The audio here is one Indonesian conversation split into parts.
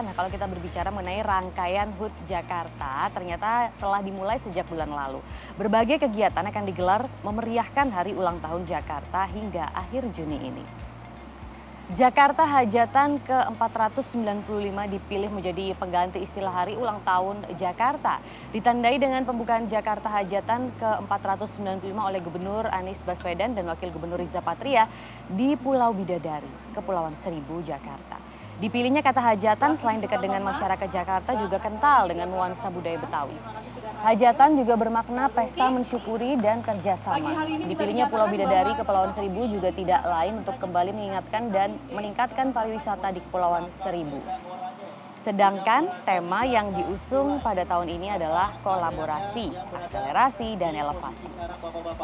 Nah, kalau kita berbicara mengenai rangkaian HUT Jakarta, ternyata telah dimulai sejak bulan lalu. Berbagai kegiatan akan digelar memeriahkan hari ulang tahun Jakarta hingga akhir Juni ini. Jakarta Hajatan ke-495 dipilih menjadi pengganti istilah hari ulang tahun Jakarta. Ditandai dengan pembukaan Jakarta Hajatan ke-495 oleh Gubernur Anies Baswedan dan Wakil Gubernur Riza Patria di Pulau Bidadari, Kepulauan Seribu, Jakarta. Dipilihnya kata hajatan selain dekat dengan masyarakat Jakarta juga kental dengan nuansa budaya Betawi. Hajatan juga bermakna pesta mensyukuri dan kerjasama. Dipilihnya Pulau Bidadari Kepulauan Seribu juga tidak lain untuk kembali mengingatkan dan meningkatkan pariwisata di Kepulauan Seribu. Sedangkan tema yang diusung pada tahun ini adalah kolaborasi, akselerasi, dan elevasi.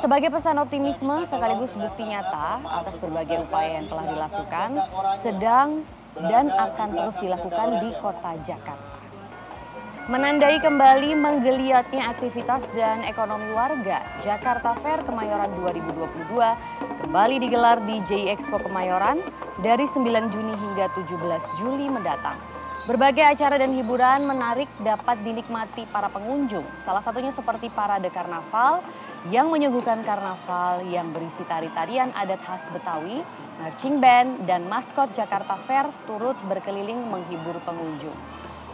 Sebagai pesan optimisme sekaligus bukti nyata atas berbagai upaya yang telah dilakukan, sedang dan akan terus dilakukan di kota Jakarta. Menandai kembali menggeliatnya aktivitas dan ekonomi warga, Jakarta Fair Kemayoran 2022 kembali digelar di J Expo Kemayoran dari 9 Juni hingga 17 Juli mendatang. Berbagai acara dan hiburan menarik dapat dinikmati para pengunjung. Salah satunya seperti parade karnaval yang menyuguhkan karnaval yang berisi tari-tarian adat khas Betawi, marching band, dan maskot Jakarta Fair turut berkeliling menghibur pengunjung.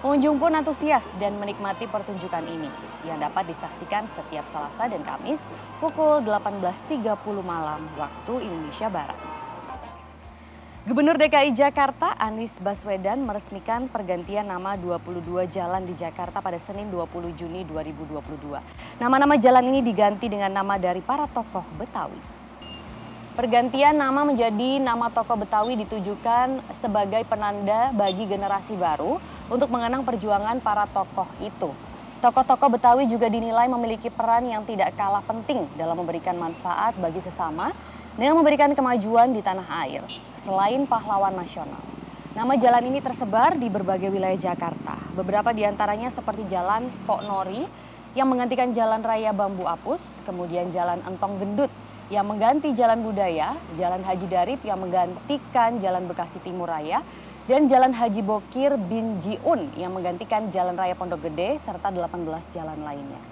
Pengunjung pun antusias dan menikmati pertunjukan ini yang dapat disaksikan setiap Selasa dan Kamis pukul 18.30 malam waktu Indonesia Barat. Gubernur DKI Jakarta Anies Baswedan meresmikan pergantian nama 22 jalan di Jakarta pada Senin 20 Juni 2022. Nama-nama jalan ini diganti dengan nama dari para tokoh Betawi. Pergantian nama menjadi nama tokoh Betawi ditujukan sebagai penanda bagi generasi baru untuk mengenang perjuangan para tokoh itu. Tokoh-tokoh Betawi juga dinilai memiliki peran yang tidak kalah penting dalam memberikan manfaat bagi sesama dengan memberikan kemajuan di tanah air, selain pahlawan nasional. Nama jalan ini tersebar di berbagai wilayah Jakarta. Beberapa di antaranya seperti Jalan Pok Nori yang menggantikan Jalan Raya Bambu Apus, kemudian Jalan Entong Gendut yang mengganti Jalan Budaya, Jalan Haji Darip yang menggantikan Jalan Bekasi Timur Raya, dan Jalan Haji Bokir bin Jiun yang menggantikan Jalan Raya Pondok Gede serta 18 jalan lainnya.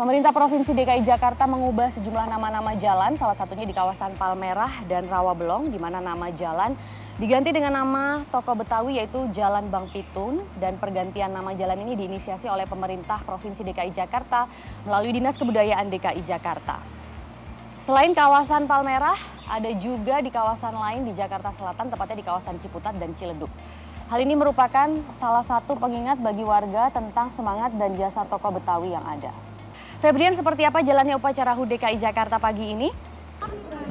Pemerintah Provinsi DKI Jakarta mengubah sejumlah nama-nama jalan, salah satunya di kawasan Palmerah dan Rawabelong, di mana nama jalan diganti dengan nama toko Betawi yaitu Jalan Bang Pitun dan pergantian nama jalan ini diinisiasi oleh pemerintah Provinsi DKI Jakarta melalui Dinas Kebudayaan DKI Jakarta. Selain kawasan Palmerah, ada juga di kawasan lain di Jakarta Selatan, tepatnya di kawasan Ciputat dan Ciledug. Hal ini merupakan salah satu pengingat bagi warga tentang semangat dan jasa toko Betawi yang ada. Febrian, seperti apa jalannya upacara HUT DKI Jakarta pagi ini?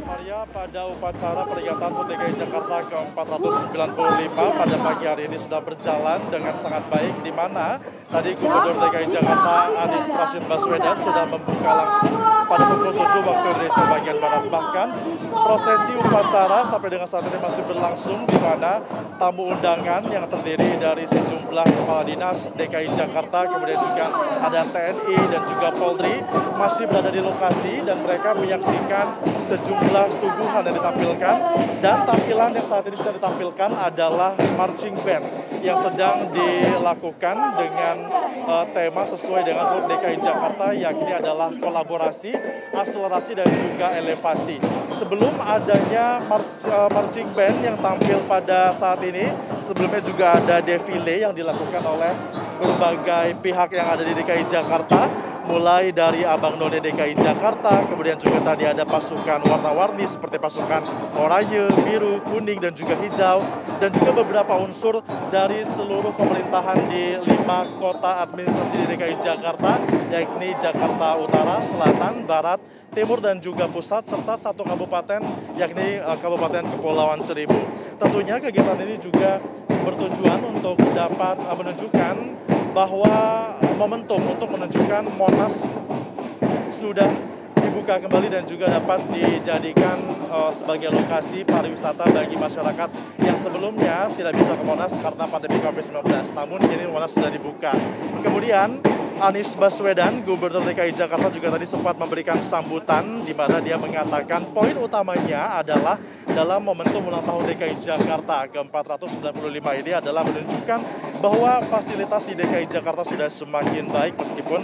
Maria, pada upacara peringatan HUT DKI Jakarta ke-495 pada pagi hari ini sudah berjalan dengan sangat baik, di mana tadi Gubernur DKI Jakarta Anies Rashid Baswedan sudah membuka langsung pada pukul 7 waktu Indonesia bagian Barat. Bahkan prosesi upacara sampai dengan saat ini masih berlangsung di mana tamu undangan yang terdiri dari sejumlah kepala dinas DKI Jakarta, kemudian juga ada TNI dan juga Polri masih berada di lokasi dan mereka menyaksikan sejumlah suguhan yang ditampilkan dan tampilan yang saat ini sedang ditampilkan adalah marching band yang sedang dilakukan dengan uh, tema sesuai dengan HUT DKI Jakarta yakni adalah kolaborasi, akselerasi dan juga elevasi. Sebelum adanya march, uh, marching band yang tampil pada saat ini, sebelumnya juga ada defile yang dilakukan oleh berbagai pihak yang ada di DKI Jakarta mulai dari Abang None DKI Jakarta, kemudian juga tadi ada pasukan warna-warni seperti pasukan oranye, biru, kuning, dan juga hijau, dan juga beberapa unsur dari seluruh pemerintahan di lima kota administrasi di DKI Jakarta, yakni Jakarta Utara, Selatan, Barat, Timur, dan juga Pusat, serta satu kabupaten, yakni uh, Kabupaten Kepulauan Seribu. Tentunya kegiatan ini juga bertujuan untuk dapat uh, menunjukkan bahwa momentum untuk menunjukkan Monas sudah dibuka kembali dan juga dapat dijadikan uh, sebagai lokasi pariwisata bagi masyarakat yang sebelumnya tidak bisa ke Monas karena pandemi COVID-19. Namun kini Monas sudah dibuka. Kemudian Anies Baswedan, Gubernur DKI Jakarta juga tadi sempat memberikan sambutan di mana dia mengatakan poin utamanya adalah dalam momentum ulang tahun DKI Jakarta ke-495 ini adalah menunjukkan bahwa fasilitas di DKI Jakarta sudah semakin baik meskipun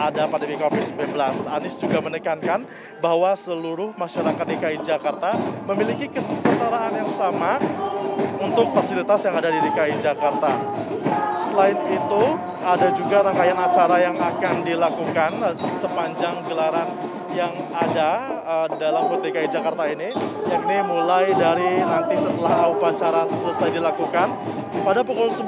ada pandemi COVID-19. Anies juga menekankan bahwa seluruh masyarakat DKI Jakarta memiliki kesetaraan yang sama untuk fasilitas yang ada di DKI Jakarta. Selain itu, ada juga rangkaian acara yang akan dilakukan sepanjang gelaran yang ada uh, dalam HUT DKI Jakarta ini, yakni mulai dari nanti setelah upacara selesai dilakukan, pada pukul 9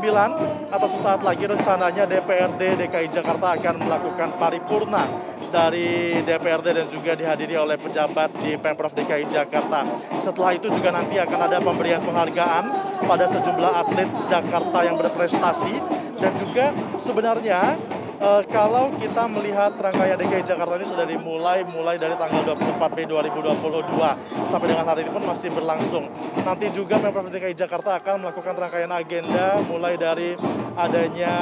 atau sesaat lagi rencananya DPRD DKI Jakarta akan melakukan paripurna dari DPRD dan juga dihadiri oleh pejabat di Pemprov DKI Jakarta. Setelah itu juga nanti akan ada pemberian penghargaan pada sejumlah atlet Jakarta yang berprestasi dan juga sebenarnya uh, kalau kita melihat rangkaian DKI Jakarta ini sudah dimulai mulai dari tanggal 24 Mei 2022 sampai dengan hari ini pun masih berlangsung. Nanti juga Pemprov DKI Jakarta akan melakukan rangkaian agenda mulai dari adanya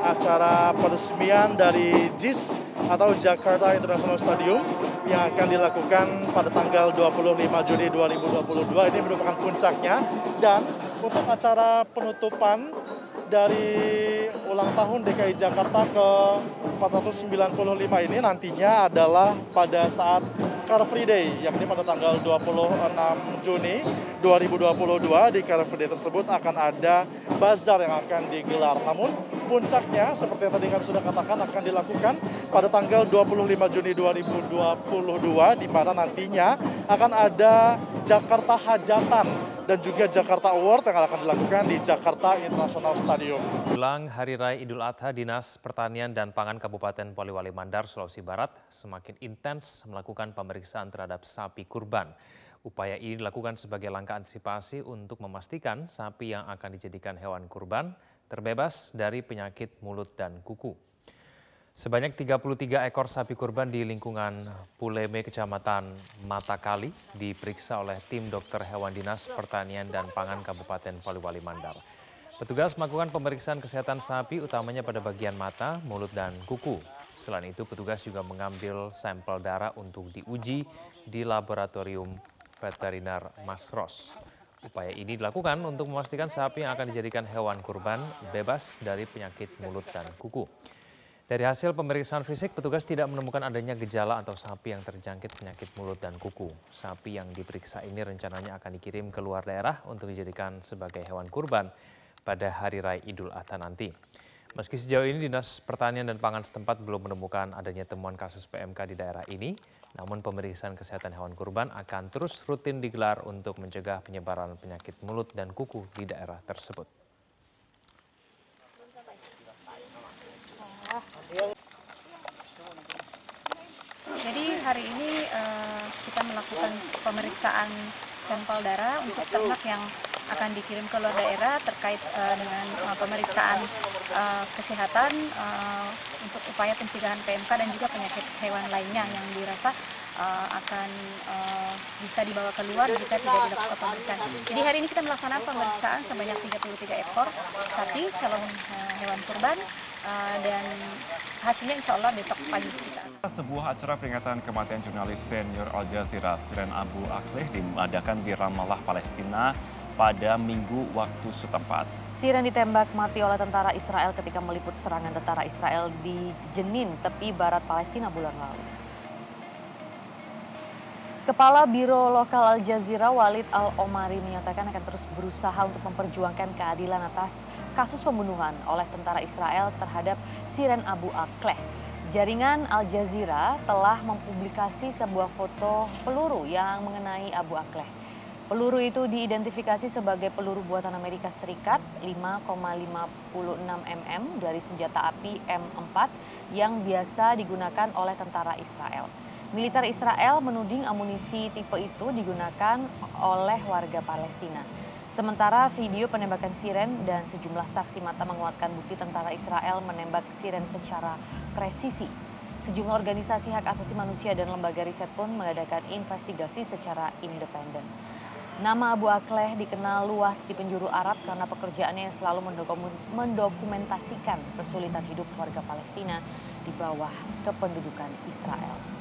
acara peresmian dari JIS atau Jakarta International Stadium yang akan dilakukan pada tanggal 25 Juni 2022 ini merupakan puncaknya. Dan untuk acara penutupan dari ulang tahun DKI Jakarta ke 495 ini nantinya adalah pada saat Car Free Day, yakni pada tanggal 26 Juni 2022 di Car Free Day tersebut akan ada bazar yang akan digelar. Namun puncaknya seperti yang tadi kami sudah katakan akan dilakukan pada tanggal 25 Juni 2022 di mana nantinya akan ada Jakarta Hajatan dan juga Jakarta Award yang akan dilakukan di Jakarta International Stadium. Jelang Hari Raya Idul Adha, Dinas Pertanian dan Pangan Kabupaten Poliwali Mandar, Sulawesi Barat semakin intens melakukan pemeriksaan terhadap sapi kurban. Upaya ini dilakukan sebagai langkah antisipasi untuk memastikan sapi yang akan dijadikan hewan kurban terbebas dari penyakit mulut dan kuku. Sebanyak 33 ekor sapi kurban di lingkungan Puleme, Kecamatan Matakali diperiksa oleh tim dokter hewan dinas pertanian dan pangan Kabupaten Poliwali Mandar. Petugas melakukan pemeriksaan kesehatan sapi utamanya pada bagian mata, mulut, dan kuku. Selain itu, petugas juga mengambil sampel darah untuk diuji di laboratorium veteriner Masros. Upaya ini dilakukan untuk memastikan sapi yang akan dijadikan hewan kurban bebas dari penyakit mulut dan kuku. Dari hasil pemeriksaan fisik, petugas tidak menemukan adanya gejala atau sapi yang terjangkit penyakit mulut dan kuku. Sapi yang diperiksa ini rencananya akan dikirim ke luar daerah untuk dijadikan sebagai hewan kurban pada Hari Raya Idul Adha nanti. Meski sejauh ini Dinas Pertanian dan Pangan setempat belum menemukan adanya temuan kasus PMK di daerah ini, namun pemeriksaan kesehatan hewan kurban akan terus rutin digelar untuk mencegah penyebaran penyakit mulut dan kuku di daerah tersebut. Jadi hari ini uh, kita melakukan pemeriksaan sampel darah untuk ternak yang akan dikirim ke luar daerah terkait uh, dengan uh, pemeriksaan uh, kesehatan uh, untuk upaya pencegahan PMK dan juga penyakit hewan lainnya yang dirasa uh, akan uh, bisa dibawa keluar jika tidak dilakukan pemeriksaan. Jadi hari ini kita melaksanakan pemeriksaan sebanyak 33 ekor sapi calon uh, hewan kurban uh, dan hasilnya insya Allah besok pagi kita. Sebuah acara peringatan kematian jurnalis senior Al Jazeera Siren Abu Akleh diadakan di Ramallah, Palestina pada minggu waktu setempat. Siren ditembak mati oleh tentara Israel ketika meliput serangan tentara Israel di Jenin, tepi barat Palestina bulan lalu. Kepala Biro Lokal Al Jazeera Walid Al-Omari menyatakan akan terus berusaha untuk memperjuangkan keadilan atas kasus pembunuhan oleh tentara Israel terhadap Siren Abu Akleh. Jaringan Al Jazeera telah mempublikasi sebuah foto peluru yang mengenai Abu Akleh. Peluru itu diidentifikasi sebagai peluru buatan Amerika Serikat 5,56 mm dari senjata api M4 yang biasa digunakan oleh tentara Israel. Militer Israel menuding amunisi tipe itu digunakan oleh warga Palestina. Sementara video penembakan siren dan sejumlah saksi mata menguatkan bukti tentara Israel menembak siren secara presisi. Sejumlah organisasi hak asasi manusia dan lembaga riset pun mengadakan investigasi secara independen. Nama Abu Akleh dikenal luas di penjuru Arab karena pekerjaannya yang selalu mendokumentasikan kesulitan hidup warga Palestina di bawah kependudukan Israel.